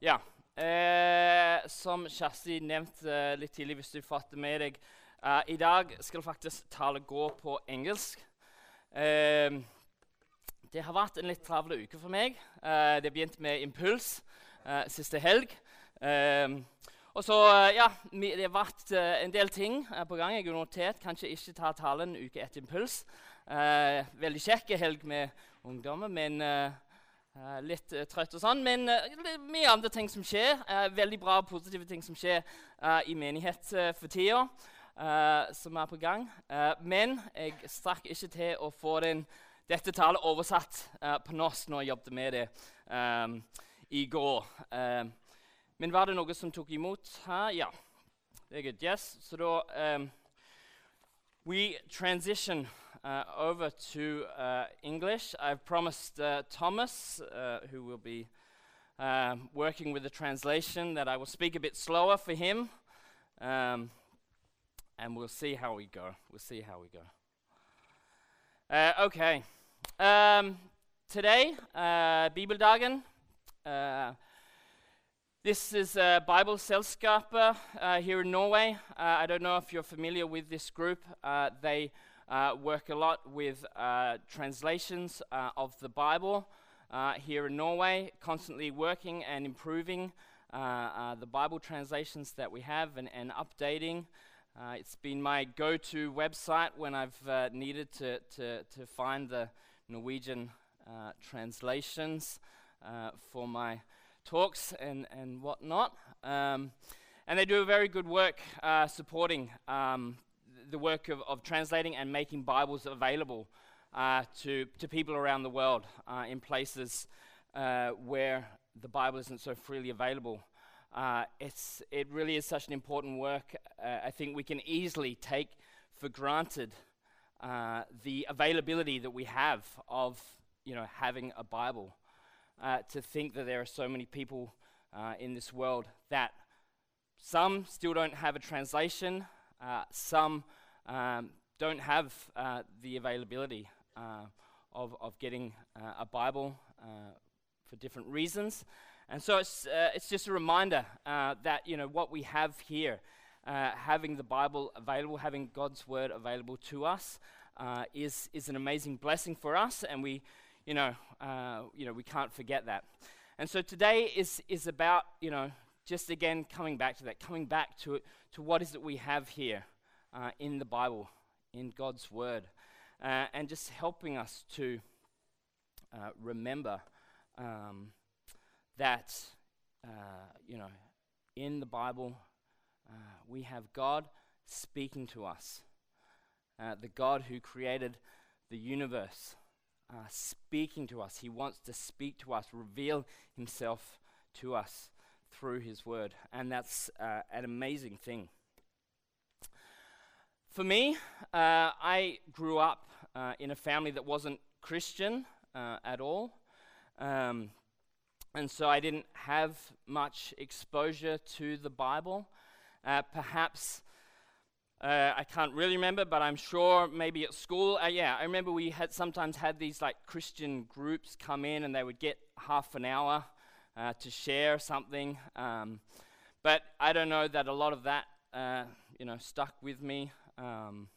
Ja. Eh, som Kjersti nevnte eh, litt tidlig, hvis du fatter med deg eh, I dag skal faktisk tale gå på engelsk. Eh, det har vært en litt travel uke for meg. Eh, det begynte med impuls eh, siste helg. og så, ja, Det har vært en del ting på gang. Jeg har notert kanskje ikke ta talen uke etter impuls. veldig kjekk helg med ungdommer, men litt uh, trøtt og sånn, men uh, mye andre ting som skjer. veldig bra og positive ting som skjer i menighet for tida, som er på gang. men jeg strakk ikke til å få den, dette tallet oversatt på norsk når jeg jobbet med det i går. men var det noe som tok imot her? Ja. Det er good. Yes. Så da um, We transition uh, over to uh, English. I've promised uh, Thomas, uh, who will be um, working with the translation, that I will speak a bit slower for him. Um, and we'll see how we go. We'll see how we go. Uh, okay. Um, today, Bibeldagen. This is uh, Bible uh, here in Norway. Uh, I don't know if you're familiar with this group. They uh, work a lot with uh, translations of the Bible here in Norway, constantly working and improving the Bible translations that we have and, and updating. it's been my go to website when I've needed to, to, to, find the Norwegian translations for my talks and, and whatnot. Um, and they do a very good work uh, supporting um, the work of, of, translating and making Bibles available uh, to, to people around the world uh, in places uh, where the Bible isn't so freely available. Uh, it's, it really is such an important work. Uh, I think we can easily take for granted the availability that we have of you know, having a Bible to think that there are so many people in this world that some still don't have a translation, uh, some um, don't have uh, the availability uh, of, of getting uh, a Bible for different reasons. And so it's, it's just a reminder that you know what we have here, having the Bible available, having God's Word available to us, is, is an amazing blessing for us, and we you know, uh, you know, we can't forget that. And so today is, is about, you know, just again coming back to that, coming back to, it, to what is it we have here uh, in the Bible, in God's Word, uh, and just helping us to uh, remember um, that, uh, you know, in the Bible, uh, we have God speaking to us, the God who created the universe uh, speaking to us. He wants to speak to us, reveal himself to us through his word. And that's uh, an amazing thing. For me, uh, I grew up uh, in a family that wasn't Christian uh, at all. Um, and so I didn't have much exposure to the Bible. Uh, perhaps uh, I can't really remember, but I'm sure maybe at school. Uh, yeah, I remember we had sometimes had these like Christian groups come in, and they would get half an hour to share something. Um, but I don't know that a lot of that, you know, stuck with me. Um,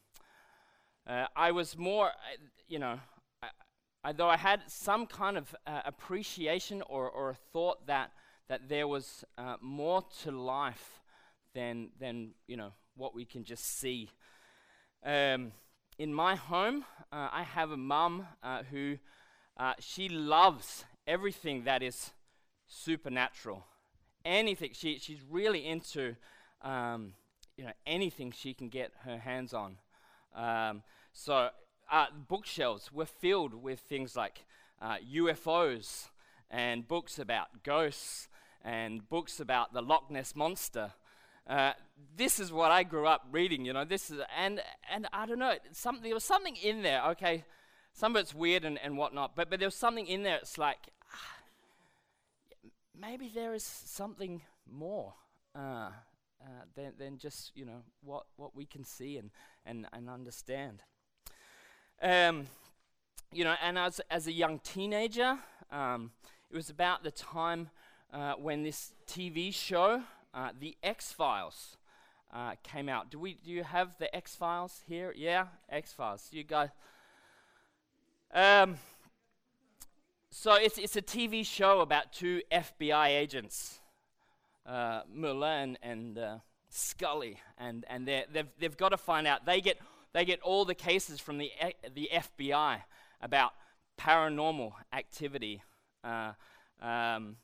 uh, I was more, uh, you know, I, I, though I had some kind of appreciation or, or a thought that that there was more to life than than you know what we can just see. Um, in my home, uh, I have a mum uh, who uh, she loves everything that is supernatural. Anything she she's really into, um, you know, anything she can get her hands on. Um, so uh, bookshelves were filled with things like UFOs uh, and books about ghosts and books about the Loch Ness monster. Uh, this is what I grew up reading, you know. This is, and and I don't know, something there was something in there. Okay, some of it's weird and, and whatnot, but but there was something in there. It's like ah, maybe there is something more uh, uh, than than just you know what what we can see and and and understand. Um, you know, and as as a young teenager, um, it was about the time uh, when this TV show, uh, The X Files, uh, came out. Do we? Do you have the X Files here? Yeah, X Files. You guys. Um, so it's it's a TV show about two FBI agents, uh, Mulder and, uh, Scully, and and they they've they've got to find out. They get they get all the cases from the the FBI about paranormal activity, uh, um,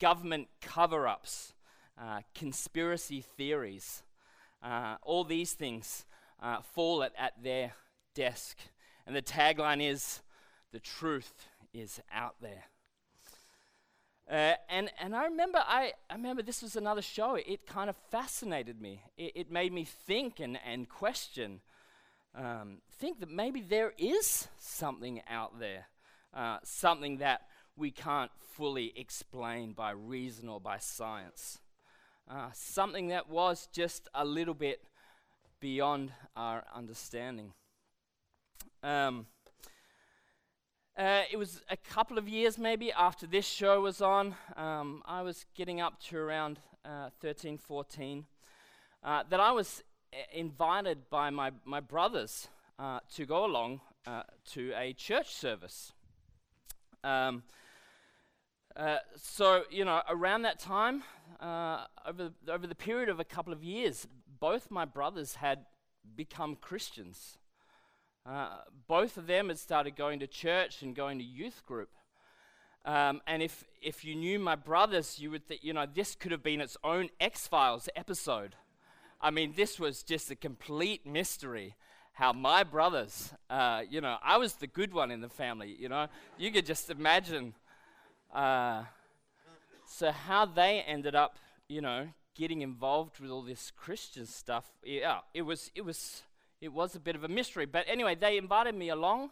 government cover-ups, uh, conspiracy theories. Uh, all these things uh, fall at, at their desk, and the tagline is, "The truth is out there." Uh, and and I remember I, I remember this was another show. It kind of fascinated me. It, it made me think and, and question. Um, think that maybe there is something out there, uh, something that we can't fully explain by reason or by science, uh, something that was just a little bit beyond our understanding. Um, uh, it was a couple of years maybe after this show was on. Um, I was getting up to around uh, 13, 14. Uh, that I was uh, invited by my, my brothers uh, to go along uh, to a church service. Um, so, you know, around that time, over, over the period of a couple of years, both my brothers had become Christians. Uh, both of them had started going to church and going to youth group. Um, and if, if you knew my brothers, you would think, you know, this could have been its own X Files episode. I mean, this was just a complete mystery how my brothers, uh, you know, I was the good one in the family, you know. You could just imagine. Uh, so, how they ended up, you know, getting involved with all this Christian stuff, yeah, it was, it was it was a bit of a mystery. But anyway, they invited me along.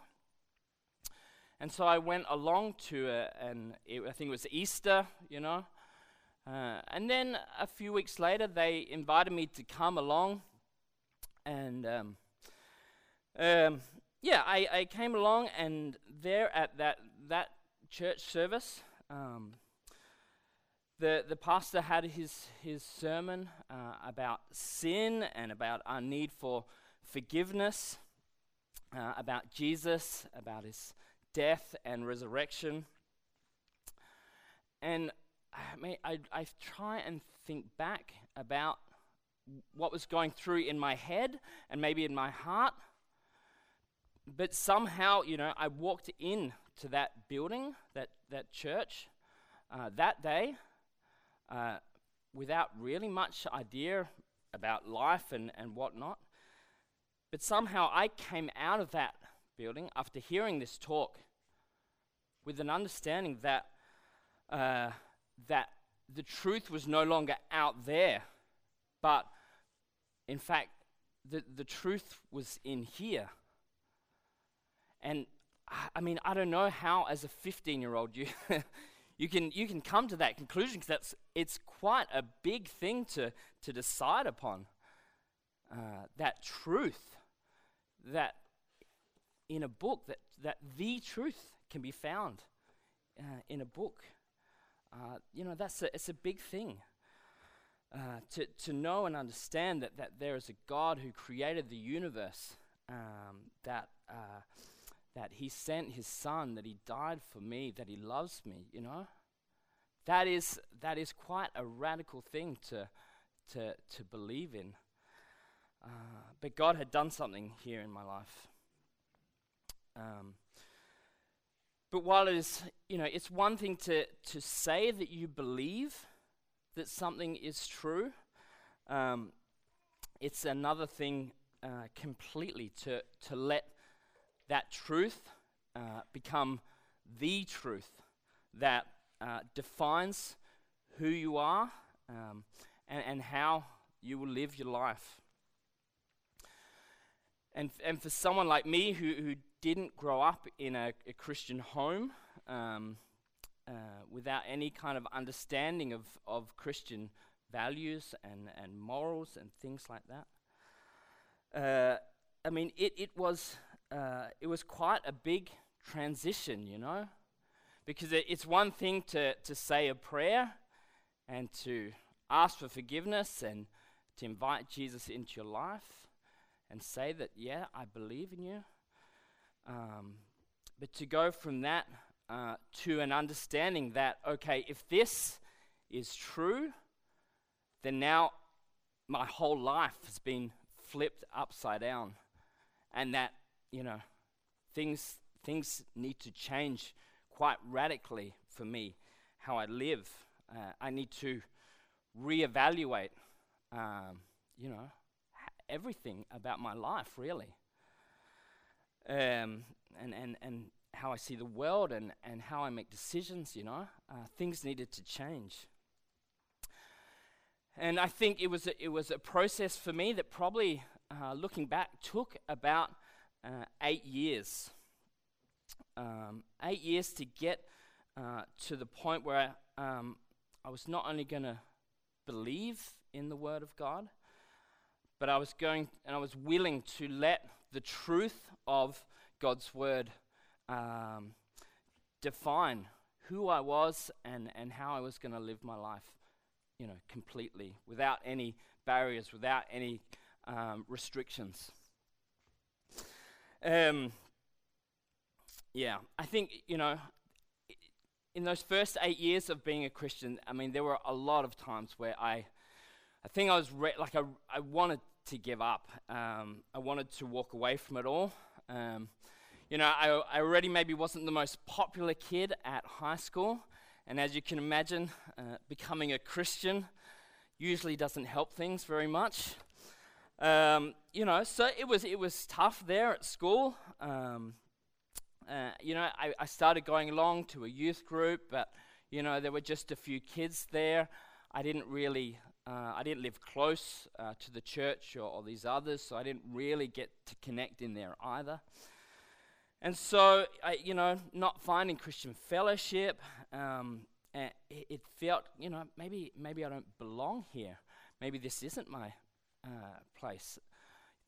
And so I went along to, a, and I think it was Easter, you know. Uh, and then a few weeks later, they invited me to come along. And um, um, yeah, I, I came along, and there at that, that church service, um, the, the pastor had his, his sermon uh, about sin and about our need for forgiveness, uh, about Jesus, about his death and resurrection. And I, mean, I, I try and think back about what was going through in my head and maybe in my heart. But somehow, you know, I walked in to that building, that, that church, uh, that day uh, without really much idea about life and, and whatnot. But somehow I came out of that building after hearing this talk with an understanding that, uh, that the truth was no longer out there, but in fact, the, the truth was in here. And I mean, I don't know how, as a 15 year old, you, you, can, you can come to that conclusion because that's, it's quite a big thing to, to decide upon. Uh, that truth that in a book that, that the truth can be found uh, in a book. Uh, you know, that's a, it's a big thing. Uh, to, to know and understand that, that there is a God who created the universe, um, that, uh, that He sent His Son, that He died for me, that He loves me, you know? That is, that is quite a radical thing to, to, to believe in. Uh, but God had done something here in my life. Um, but while it is, you know, it's one thing to, to say that you believe that something is true, um, it's another thing uh, completely to, to let that truth uh, become the truth that uh, defines who you are um, and, and how you will live your life. And, and for someone like me who, who didn't grow up in a, a Christian home, um, uh, without any kind of understanding of, of Christian values and, and morals and things like that. Uh, I mean, it, it, was, uh, it was quite a big transition, you know, Because it, it's one thing to, to say a prayer and to ask for forgiveness and to invite Jesus into your life and say that, yeah, I believe in you. Um, but to go from that uh, to an understanding that, okay, if this is true, then now my whole life has been flipped upside down. And that, you know, things, things need to change quite radically for me, how I live. Uh, I need to reevaluate, um, you know, everything about my life, really. Um, and, and, and how I see the world and, and how I make decisions, you know. Uh, things needed to change. And I think it was a, it was a process for me that probably, uh, looking back, took about uh, eight years. Um, eight years to get uh, to the point where um, I was not only going to believe in the Word of God, but I was going and I was willing to let the truth of God's Word um, define who I was and, and how I was going to live my life, you know, completely, without any barriers, without any um, restrictions. Um, yeah, I think, you know, in those first eight years of being a Christian, I mean, there were a lot of times where I, I think I was re- like, I, I wanted to give up. Um, I wanted to walk away from it all. Um, you know, I, I already maybe wasn't the most popular kid at high school. And as you can imagine, uh, becoming a Christian usually doesn't help things very much. Um, you know, so it was, it was tough there at school. Um, uh, you know, I, I started going along to a youth group, but, you know, there were just a few kids there. I didn't really, uh, I didn't live close uh, to the church or, or, these others, so I didn't really get to connect in there either. And so, I, you know, not finding Christian fellowship, um, it, it, felt, you know, maybe maybe I don't belong here. Maybe this isn't my uh, place.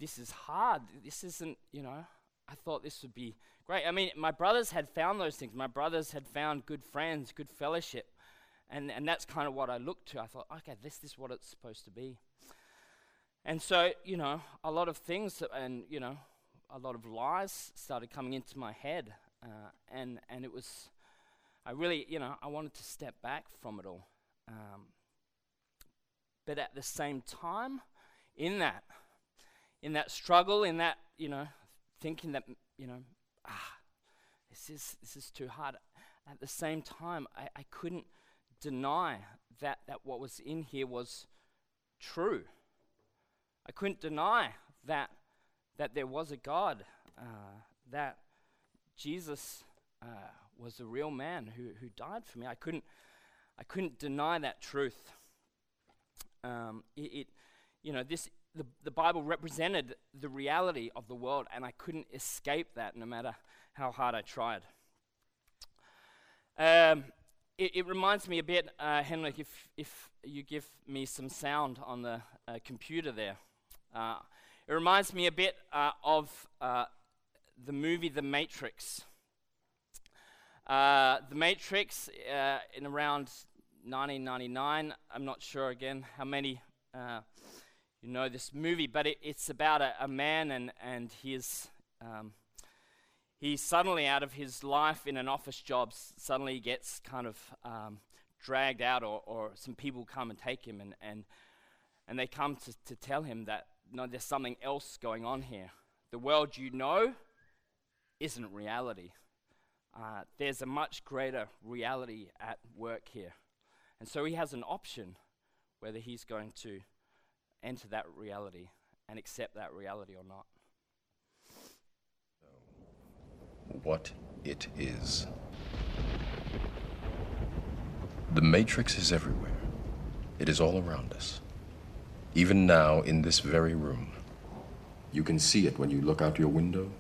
This is hard. This isn't, you know. I thought this would be great. I mean, my brothers had found those things. My brothers had found good friends, good fellowship, and and that's kind of what I looked to. I thought, okay, this is what it's supposed to be. And so, you know, a lot of things, and you know, a lot of lies started coming into my head, uh, and and it was, I really, you know, I wanted to step back from it all, um, but at the same time, in that, in that struggle, in that, you know, thinking that, you know, ah, this is this is too hard. At the same time, I, I couldn't deny that that what was in here was true. I couldn't deny that that there was a God, uh, that Jesus uh, was a real man who, who died for me. I couldn't, I couldn't deny that truth. Um, it, it, you know, this the, the Bible represented the reality of the world, and I couldn't escape that no matter how hard I tried. Um, it, it, reminds me a bit, uh, Henrik, if, if you give me some sound on the uh, computer there. Uh, it reminds me a bit uh, of uh, the movie The Matrix. Uh, the Matrix, in around 1999, I'm not sure again how many you know this movie, but it, it's about a, a, man and, and his. Um, he's suddenly out of his life in an office job, suddenly gets kind of um, dragged out, or, or some people come and take him, and, and, and they come to, to tell him that no, there's something else going on here. The world you know isn't reality. Uh, there's a much greater reality at work here. And so he has an option whether he's going to enter that reality and accept that reality or not. What it is. The matrix is everywhere. It is all around us even now in this very room. You can see it when you look out your window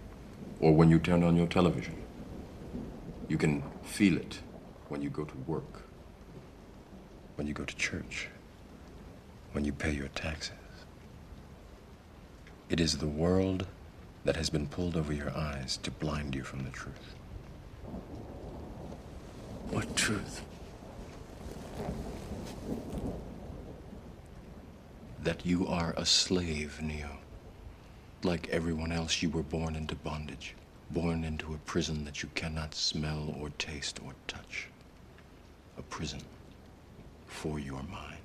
or when you turn on your television. You can feel it when you go to work, when you go to church, when you pay your taxes. It is the world that has been pulled over your eyes to blind you from the truth. What truth? That you are a slave, Neo. Like everyone else, you were born into bondage, born into a prison that you cannot smell or taste or touch. A prison for your mind.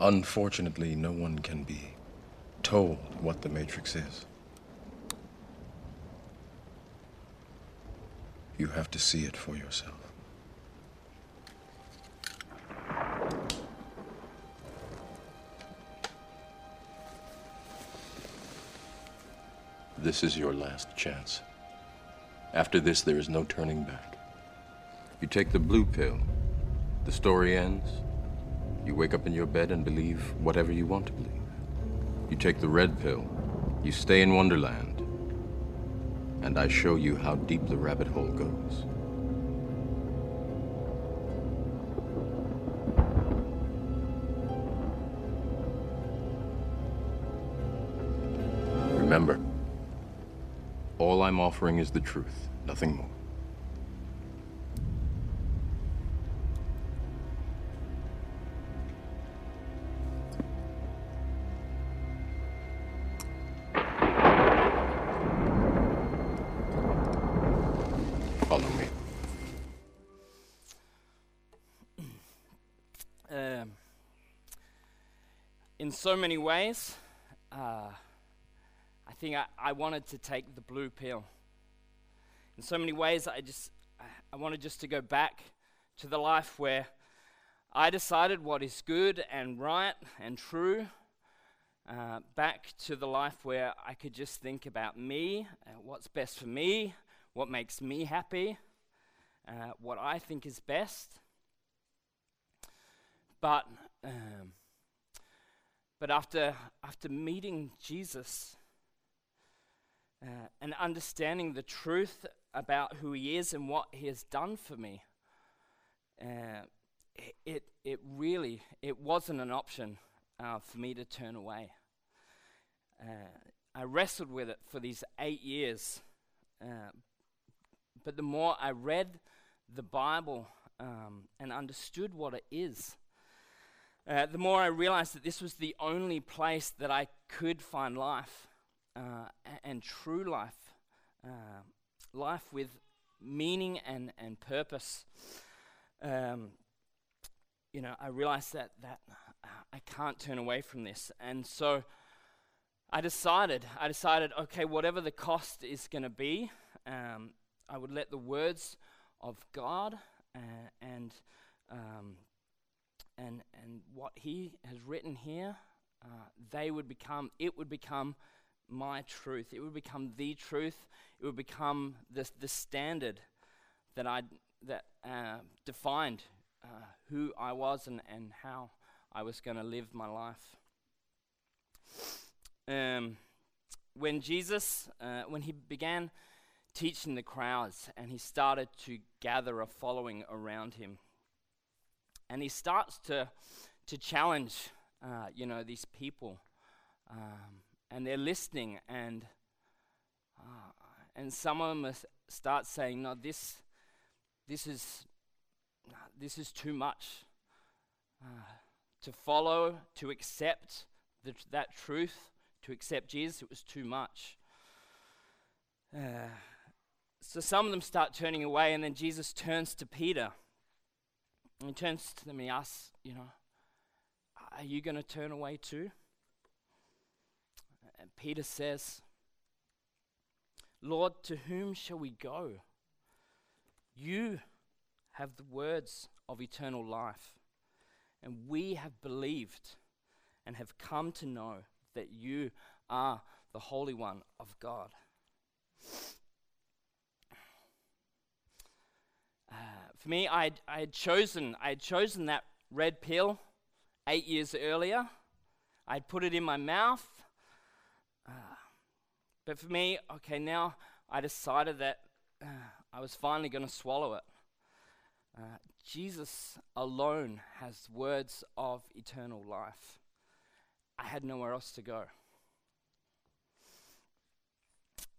Unfortunately, no one can be told what the Matrix is. You have to see it for yourself. This is your last chance. After this, there is no turning back. You take the blue pill, the story ends. You wake up in your bed and believe whatever you want to believe. You take the red pill, you stay in Wonderland, and I show you how deep the rabbit hole goes. Remember, all I'm offering is the truth, nothing more. In so many ways, uh, I think I, I wanted to take the blue pill. In so many ways, I just I- wanted just to go back to the life where I decided what is good and right and true. Uh, back to the life where I could just think about me, uh, what's best for me, what makes me happy, uh, what I think is best. But um, but after after meeting Jesus uh, and understanding the truth about who He is and what He has done for me, uh, it, it really it wasn't an option uh, for me to turn away. Uh, I wrestled with it for these eight years, uh, but the more I read the Bible um, and understood what it is, uh, the more I realized that this was the only place that I could find life uh, and true life, uh, life with meaning and, and purpose. Um, you know, I realized that, that uh, I can't turn away from this. And so I decided, I decided, okay, whatever the cost is going to be, um, I would let the words of God uh, and um, and and what He has written here, uh, they would become. It would become my truth. It would become the truth. It would become the the standard that I that uh, defined uh, who I was and and how I was going to live my life. Um, when Jesus, uh, when he began teaching the crowds and he started to gather a following around him, and he starts to to challenge, uh, you know, these people, um, and they're listening, and uh, and some of them start saying, "No, this this is this is too much uh, to follow, to accept the, that truth, to accept Jesus. It was too much." Uh, so some of them start turning away, and then Jesus turns to Peter. And he turns to them and he asks, you know, are you going to turn away too? And Peter says, Lord, to whom shall we go? You have the words of eternal life, and we have believed and have come to know that you are the Holy One of God. Uh, for me, I'd, I had chosen I had chosen that red pill eight years earlier. I'd put it in my mouth. Uh, but for me, okay, now I decided that uh, I was finally going to swallow it. Uh, Jesus alone has words of eternal life. I had nowhere else to go.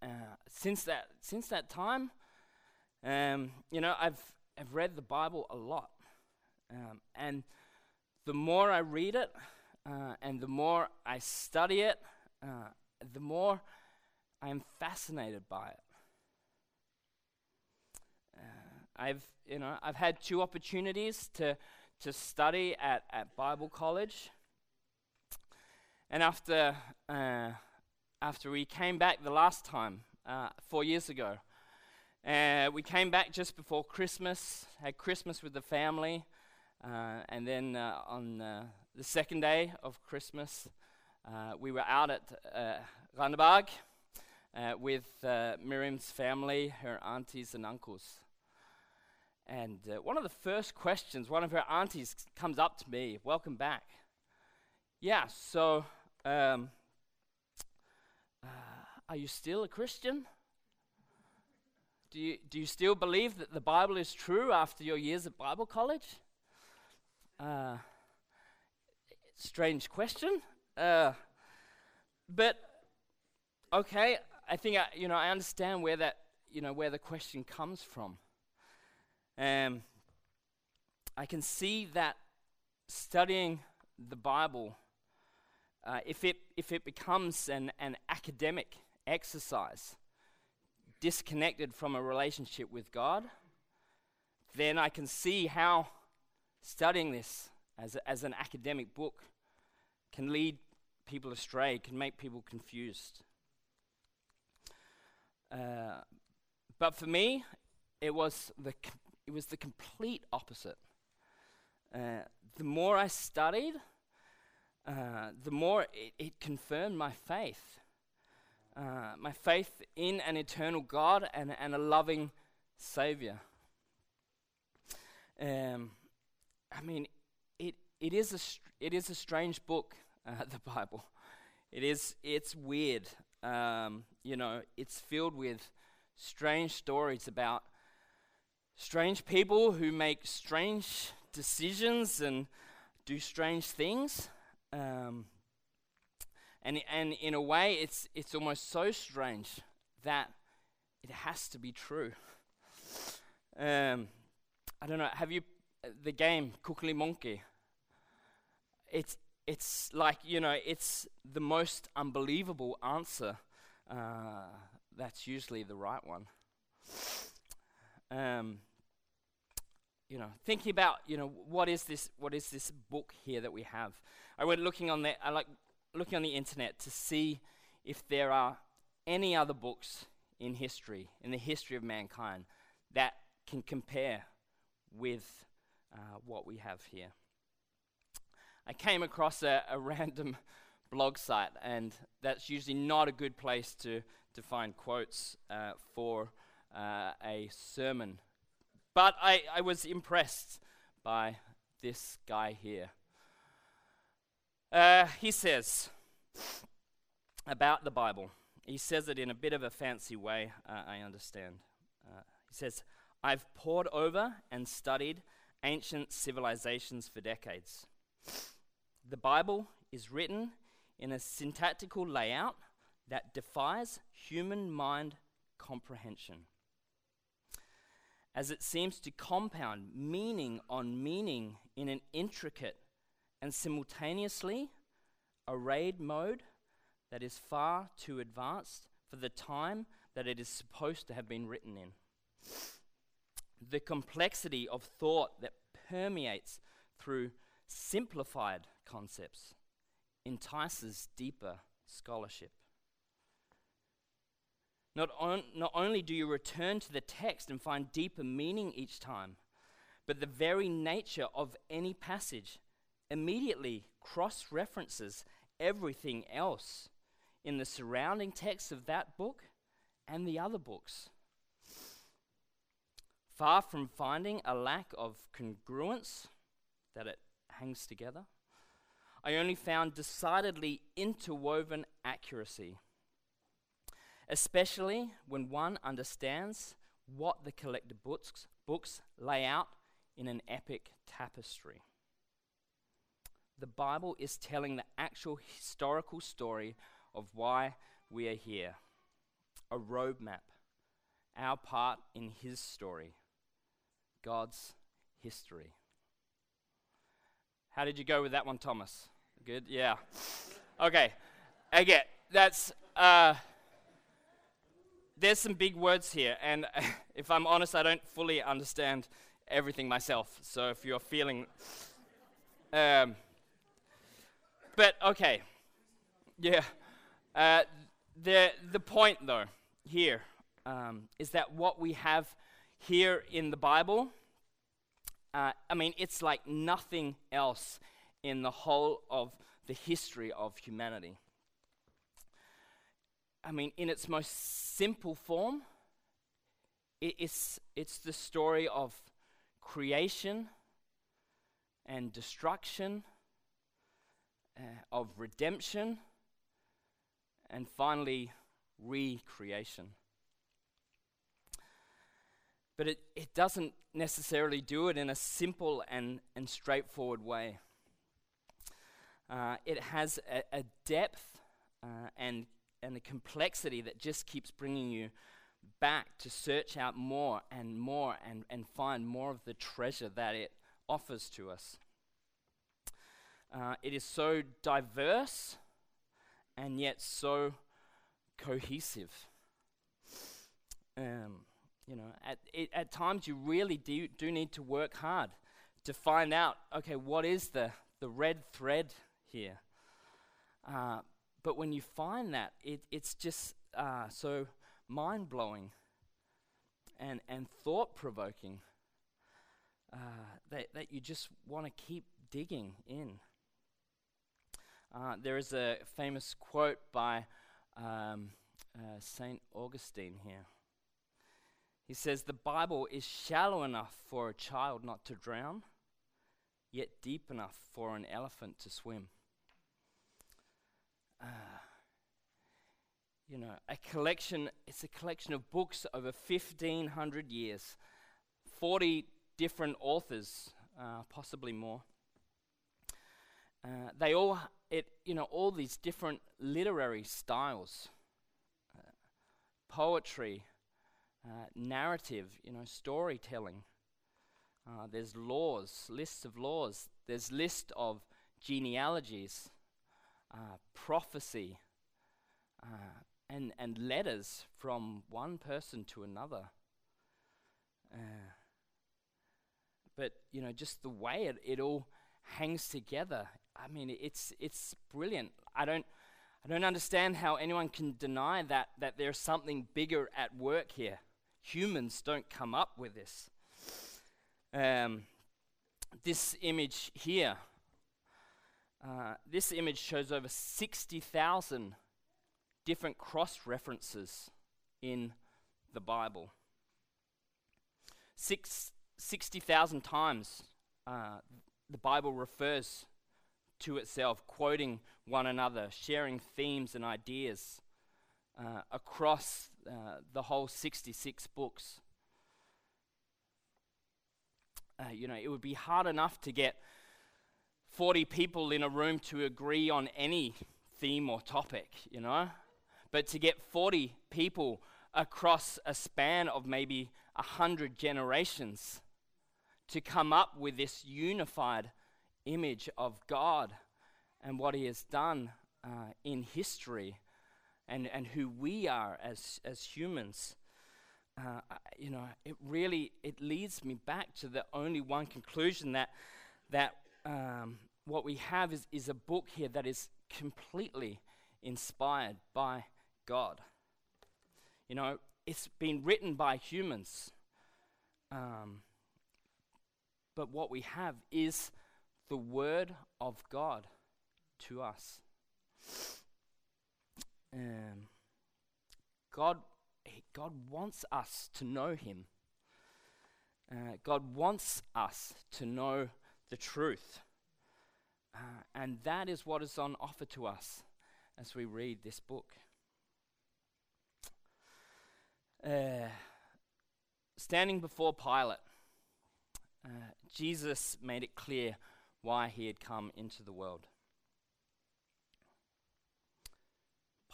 uh, since that since that time, um, you know, I've I've read the Bible a lot, um, and the more I read it, uh, and the more I study it, uh, the more I am fascinated by it. Uh, I've you know I've had two opportunities to to study at, at Bible college, and after uh, after we came back the last time uh, four years ago, uh, we came back just before Christmas, had Christmas with the family, uh, and then uh, on the second day of Christmas, we were out at uh, Randaberg with Miriam's family, her aunties and uncles. And uh, one of the first questions, one of her aunties comes up to me, welcome back. Yeah, so um, uh, are you still a Christian? Do you, do you still believe that the Bible is true after your years at Bible college? Uh, strange question. Uh, but okay, I think I, you know I understand where that you know where the question comes from. Um, I can see that studying the Bible, uh, if it if it becomes an an academic exercise, disconnected from a relationship with God, then I can see how studying this as, a, as an academic book can lead people astray, can make people confused. Uh, but for me, it was the, it was the complete opposite. Uh, the more I studied, uh, the more it, it confirmed my faith. Uh, my faith in an eternal God and, and a loving Savior. Um, I mean, it, it, is a str- it is a strange book, uh, the Bible. It is, it's weird. Um, you know, it's filled with strange stories about strange people who make strange decisions and do strange things. Um, and, and in a way, it's, it's almost so strange that it has to be true. Um, I don't know, have you, uh, the game Kukli Monkey? It's, it's like, you know, it's the most unbelievable answer. Uh, that's usually the right one. Um, you know, thinking about, you know, what is this, what is this book here that we have? I went looking on there, I like looking on the internet to see if there are any other books in history, in the history of mankind, that can compare with uh, what we have here. I came across a, a random blog site, and that's usually not a good place to, to find quotes uh, for uh, a sermon. But I, I was impressed by this guy here. Uh, he says about the Bible, he says it in a bit of a fancy way, uh, I understand. Uh, he says, I've pored over and studied ancient civilizations for decades. The Bible is written in a syntactical layout that defies human mind comprehension. As it seems to compound meaning on meaning in an intricate and simultaneously a raid mode that is far too advanced for the time that it is supposed to have been written in. The complexity of thought that permeates through simplified concepts entices deeper scholarship. Not, on, not only do you return to the text and find deeper meaning each time, but the very nature of any passage immediately cross references everything else in the surrounding text of that book and the other books. Far from finding a lack of congruence, that it hangs together, I only found decidedly interwoven accuracy, especially when one understands what the collected books, books lay out in an epic tapestry the Bible is telling the actual historical story of why we are here. a roadmap, our part in His story, God's history. How did you go with that one, Thomas? Good? Yeah. Okay. Again, that's. Uh, there's some big words here, and if I'm honest, I don't fully understand everything myself. So if you're feeling. Um, but okay. Yeah. Uh, the, the point, though, here um, is that what we have here in the Bible, uh, I mean, it's like nothing else in the whole of the history of humanity. I mean, in its most simple form, it's, it's the story of creation and destruction, uh, of redemption, and finally, recreation. But it, it doesn't necessarily do it in a simple and, and straightforward way. Uh, it has a, a depth uh, and and the complexity that just keeps bringing you back to search out more and more and, and find more of the treasure that it offers to us. Uh, it is so diverse and yet so cohesive. Um, you know, at, it, at times you really do, do need to work hard to find out, okay, what is the, the red thread here? Uh, but when you find that, it, it's just uh, so mind blowing and, and thought provoking uh, that, that you just want to keep digging in. Uh, there is a famous quote by um, uh, St. Augustine here. He says, The Bible is shallow enough for a child not to drown, yet deep enough for an elephant to swim. Uh, you know, a collection, it's a collection of books over 1,500 years, 40 different authors, uh, possibly more. Uh, they all, it, you know, all these different literary styles, uh, poetry, uh, narrative, you know, storytelling. Uh, there's laws, lists of laws. There's list of genealogies uh, prophecy, uh, and, and letters from one person to another. Uh, but, you know, just the way it, it all hangs together. I mean, it's, it's brilliant. I don't, I don't understand how anyone can deny that, that there's something bigger at work here. Humans don't come up with this. Um, this image here uh, this image shows over 60,000 different cross references in the Bible. Six, 60,000 times uh, the Bible refers to itself, quoting one another, sharing themes and ideas uh, across uh, the whole 66 books. Uh, you know, it would be hard enough to get 40 people in a room to agree on any theme or topic, you know? But to get 40 people across a span of maybe 100 generations to come up with this unified image of God and what He has done uh, in history and, and who we are as, as humans. Uh, you know, it really it leads me back to the only one conclusion that that um, what we have is, is a book here that is completely inspired by God. You know, it's been written by humans. Um, but what we have is the Word of God to us. Um, God, God wants us to know Him. Uh, God wants us to know the truth. Uh, and that is what is on offer to us as we read this book. Uh, standing before Pilate, uh, Jesus made it clear why he had come into the world.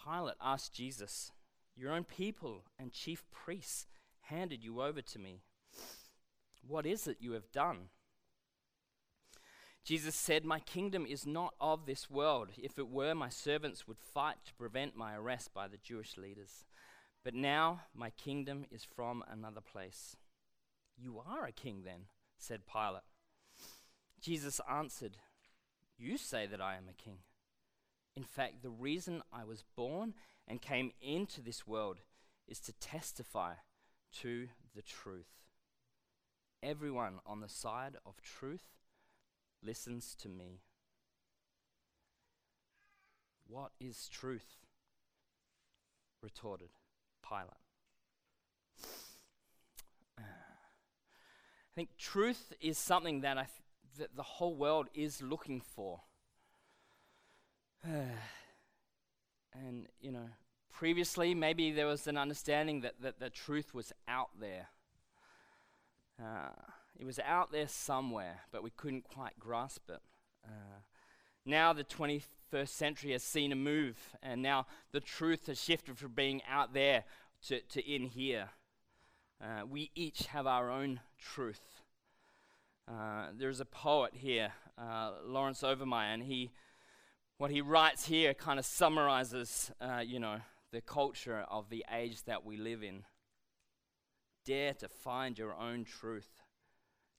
Pilate asked Jesus, Your own people and chief priests handed you over to me. What is it you have done? Jesus said, My kingdom is not of this world. If it were, my servants would fight to prevent my arrest by the Jewish leaders. But now my kingdom is from another place. You are a king, then, said Pilate. Jesus answered, You say that I am a king. In fact, the reason I was born and came into this world is to testify to the truth. Everyone on the side of truth listens to me. What is truth? retorted Pilate. I think truth is something that, I th- that the whole world is looking for. and, you know, previously maybe there was an understanding that, that the truth was out there. Uh, it was out there somewhere, but we couldn't quite grasp it. Uh, now the 21st century has seen a move, and now the truth has shifted from being out there to, to in here. Uh, we each have our own truth. Uh, there's a poet here, uh, Lawrence Obermeyer, and he, what he writes here kind of summarizes, uh, you know, the culture of the age that we live in. Dare to find your own truth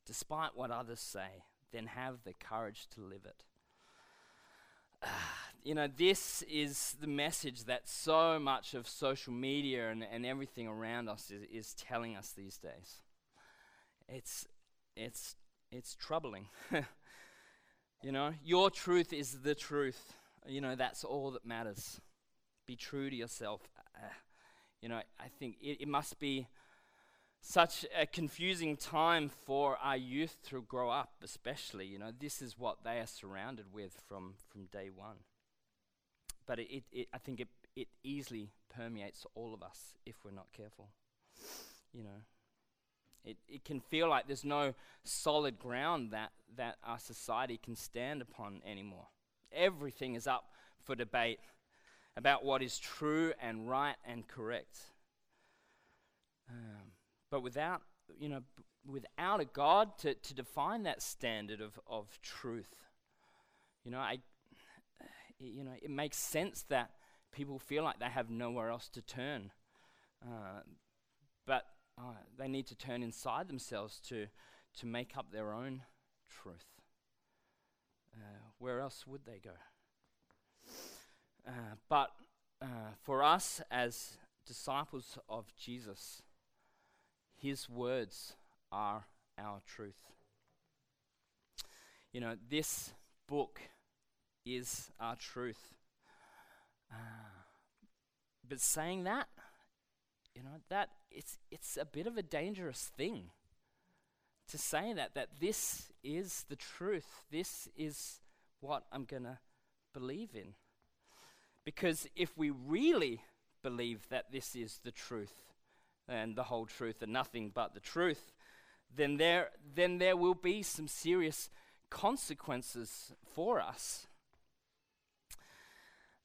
despite what others say, then have the courage to live it. You know, this is the message that so much of social media and, and everything around us is, is telling us these days. It's, it's, it's troubling. you know, your truth is the truth. You know, that's all that matters. Be true to yourself. Uh, you know, I think it, it must be such a confusing time for our youth to grow up, especially. You know, this is what they are surrounded with from, from day one. But it, it, it, I think it, it easily permeates all of us if we're not careful. You know, it, it can feel like there's no solid ground that, that our society can stand upon anymore. Everything is up for debate about what is true and right and correct. Um, but without, you know, b- without a God to, to define that standard of, of truth, you know, I, you know, it makes sense that people feel like they have nowhere else to turn. Uh, but uh, they need to turn inside themselves to, to make up their own truth. Uh, where else would they go? Uh, but uh, for us as disciples of Jesus, his words are our truth. You know, this book is our truth. Uh, but saying that, you know, that it's it's a bit of a dangerous thing to say that that this is the truth. This is what I'm going to believe in. Because if we really believe that this is the truth, and the whole truth and nothing but the truth, then there, then there will be some serious consequences for us.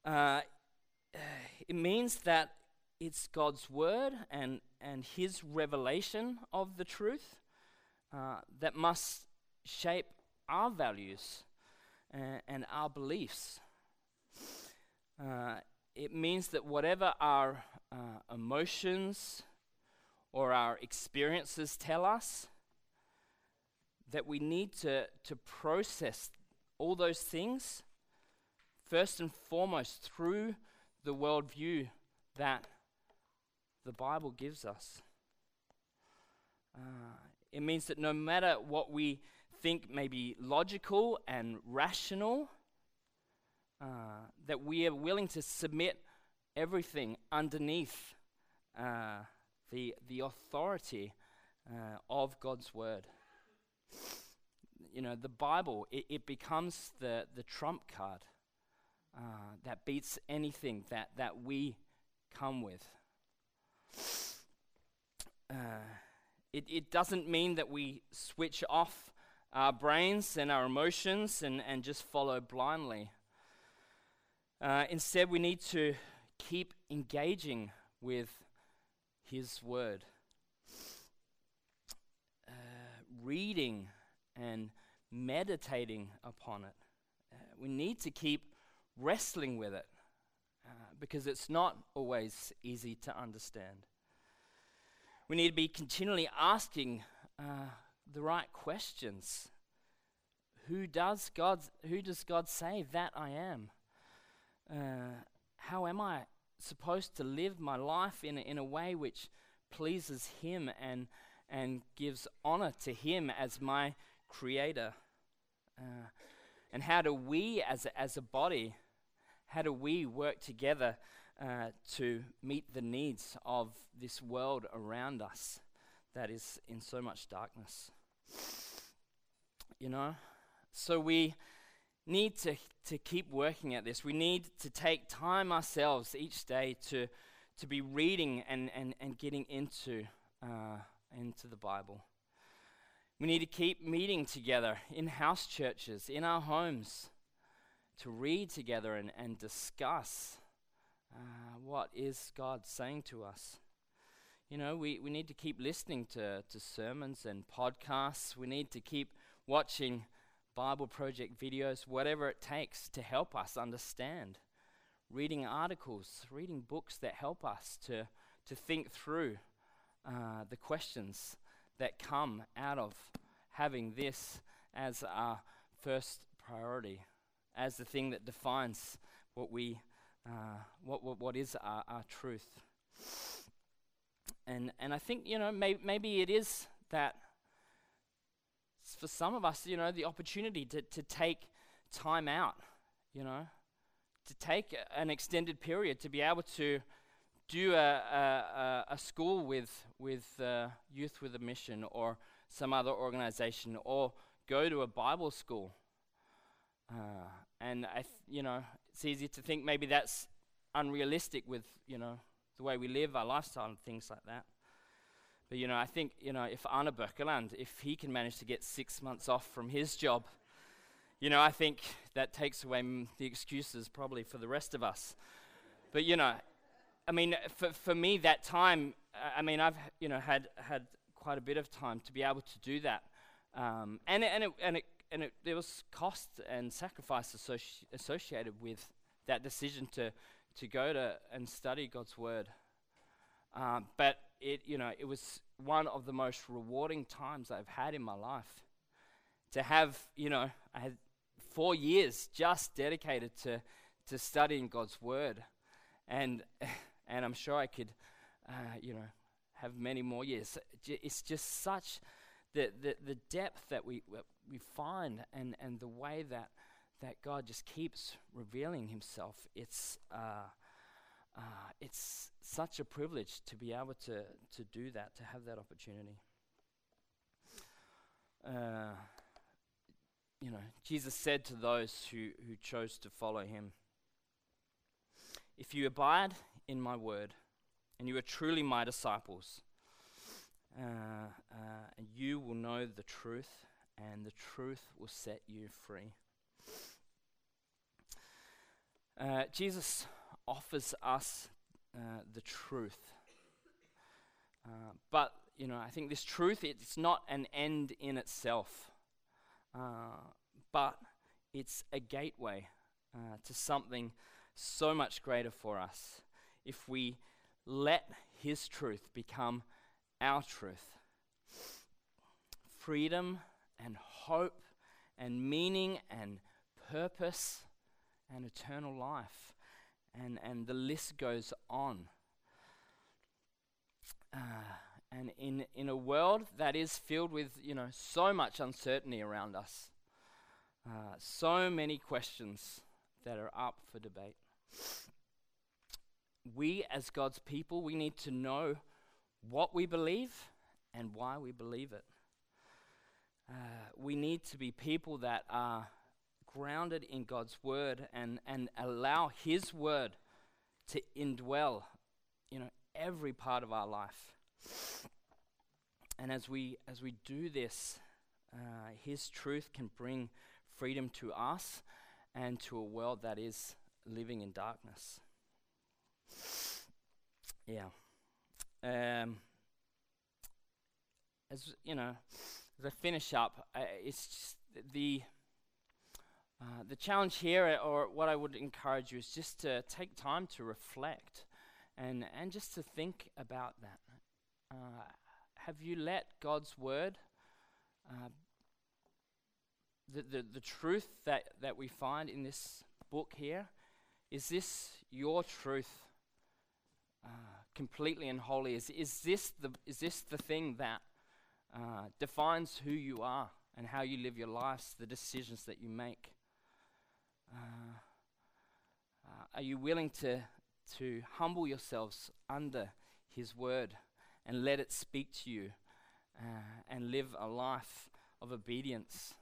Uh, it means that it's God's word and, and His revelation of the truth uh, that must shape our values and, and our beliefs. Uh, it means that whatever our uh, emotions, or our experiences tell us, that we need to, to process all those things first and foremost through the worldview that the Bible gives us. Uh, it means that no matter what we think may be logical and rational, uh, that we are willing to submit everything underneath uh, the, the authority uh, of God's word. You know, the Bible, it, it becomes the, the trump card uh, that beats anything that, that we come with. Uh, it, it doesn't mean that we switch off our brains and our emotions and, and just follow blindly. Uh, instead, we need to keep engaging with His Word. Uh, reading and meditating upon it. Uh, we need to keep wrestling with it because it's not always easy to understand. We need to be continually asking uh, the right questions. Who does God? Who does God say that I am? Uh, how am I supposed to live my life in a, in a way which pleases Him and and gives honor to Him as my Creator? Uh, and how do we, as as a body, how do we work together uh, to meet the needs of this world around us that is in so much darkness? You know, so we need to, to keep working at this. We need to take time ourselves each day to, to be reading and, and, and getting into, uh, into the Bible. We need to keep meeting together in house churches, in our homes, to read together and, and discuss uh, what is God saying to us. You know, we, we need to keep listening to, to sermons and podcasts. We need to keep watching Bible Project videos, whatever it takes to help us understand. Reading articles, reading books that help us to, to think through uh, the questions that come out of having this as our first priority, as the thing that defines what we, uh, what, what, what is our, our truth. And, and I think, you know, may, maybe it is that for some of us, you know, the opportunity to, to take time out, you know, to take an extended period to be able to do a, a, a school with, with uh, Youth with a Mission or some other organization or go to a Bible school. Uh, and, I th- you know, it's easy to think maybe that's unrealistic with, you know, the way we live, our lifestyle, and things like that. But, you know, I think, you know, if Arne Birkeland, if he can manage to get six months off from his job, you know, I think that takes away m- the excuses probably for the rest of us. But, you know, I mean, for, for me, that time, I mean, I've, you know, had, had quite a bit of time to be able to do that. Um, and, and, it, and, it, and it, there was cost and sacrifice associ- associated with that decision to, to go to and study God's Word. Um, but it, you know, it was one of the most rewarding times I've had in my life. To have, you know, I had four years just dedicated to, to studying God's Word. And and I'm sure I could, uh, you know, have many more years. It's just such the, the, the depth that we, we find and, and the way that, that God just keeps revealing himself. It's, uh, uh, it's such a privilege to be able to, to do that, to have that opportunity. Uh, you know, Jesus said to those who, who chose to follow him, If you abide in my word, and you are truly my disciples. Uh, uh, and you will know the truth, and the truth will set you free. Uh, Jesus offers us uh, the truth. Uh, but, you know, I think this truth, it's not an end in itself, uh, but it's a gateway to something so much greater for us if we let His truth become our truth. Freedom and hope and meaning and purpose and eternal life. And, and the list goes on. Uh, and in, in a world that is filled with, you know, so much uncertainty around us, uh, so many questions that are up for debate we as God's people, we need to know what we believe and why we believe it. Uh, we need to be people that are grounded in God's word and, and allow His word to indwell, you know, every part of our life. And as we as we do this, uh, His truth can bring freedom to us and to a world that is living in darkness. yeah. Um, as you know, as I finish up, I, it's just the uh, the challenge here, or what I would encourage you, is just to take time to reflect, and and just to think about that. Uh, have you let God's word, uh, the, the the truth that that we find in this book here, is this your truth? Uh, completely and wholly? Is, is, this the, is this the thing that uh, defines who you are and how you live your lives, the decisions that you make? Uh, uh, are you willing to, to humble yourselves under His word and let it speak to you uh, and live a life of obedience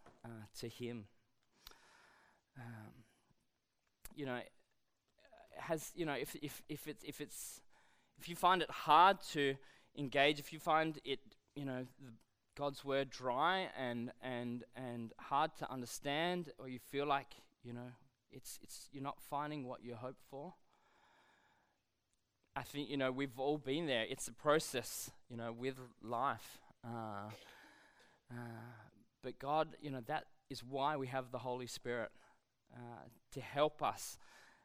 to Him? Um, you know, has you know if if if it's if it's if you find it hard to engage, if you find it, you know, God's word dry and and and hard to understand, or you feel like you know it's it's you're not finding what you hope for. I think you know we've all been there. It's a process, you know, with life. Uh, uh, but God, you know, that is why we have the Holy Spirit uh, to help us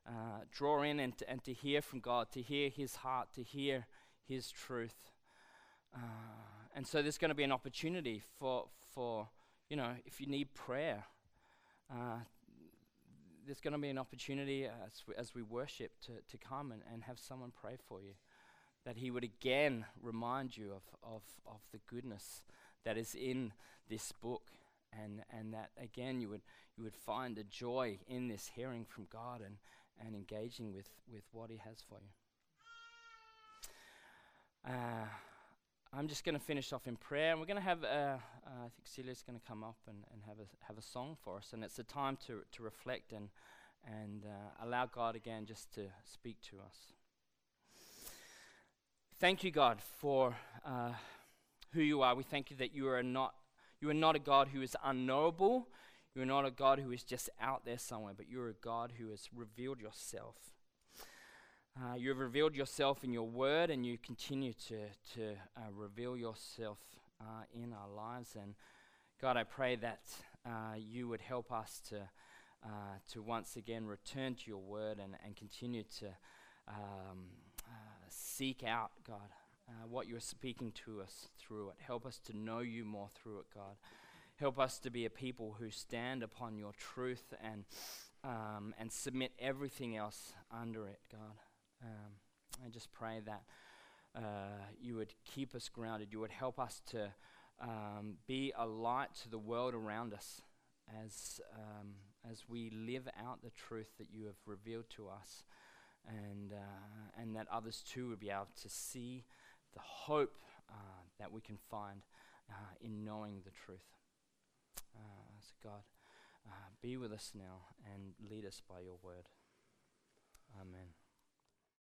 uh, draw in and and to hear from God, to hear His heart, to hear His truth. And so there's going to be an opportunity for, for, you know, if you need prayer, uh, there's going to be an opportunity as we, as we worship to, to come and, and have someone pray for you. That He would again remind you of, of, of the goodness that is in this book. And, and that again you would, you would find a joy in this hearing from God and, and engaging with, with what He has for you. Uh, I'm just going to finish off in prayer, and we're going to have, uh, I think Celia's going to come up and, and have, a, have a song for us, and it's a time to, to reflect and, and uh, allow God again just to speak to us. Thank you, God, for uh, who you are. We thank you that you are not, you are not a God who is unknowable. You're not a God who is just out there somewhere, but you're a God who has revealed yourself. Uh, you have revealed yourself in your word, and you continue to, to uh, reveal yourself uh, in our lives. And God, I pray that uh, you would help us to, uh, to once again return to your word and, and continue to um, uh, seek out, God, what you're speaking to us through it. Help us to know you more through it, God. Help us to be a people who stand upon your truth and, um, and submit everything else under it, God. Um, I just pray that uh, you would keep us grounded. You would help us to um, be a light to the world around us as, um, as we live out the truth that you have revealed to us, and, uh, and that others too would be able to see the hope uh, that we can find uh, in knowing the truth. Uh, so, God, uh, be with us now and lead us by your word. Amen.